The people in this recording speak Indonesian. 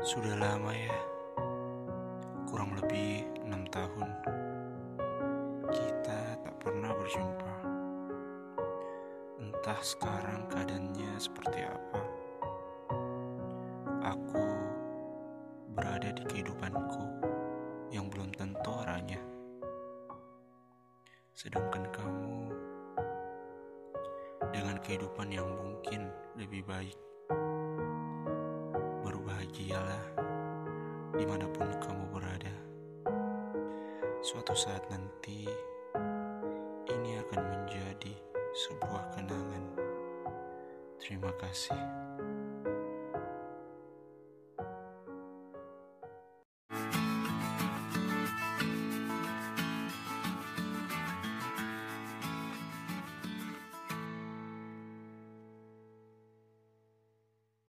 Sudah lama ya, kurang lebih enam tahun kita tak pernah berjumpa. Entah sekarang keadaannya seperti apa. Aku berada di kehidupanku yang belum tentu arahnya. Sedangkan kamu dengan kehidupan yang mungkin lebih baik berbahagialah di mana pun kamu berada. Suatu saat nanti ini akan menjadi sebuah kenangan. Terima kasih.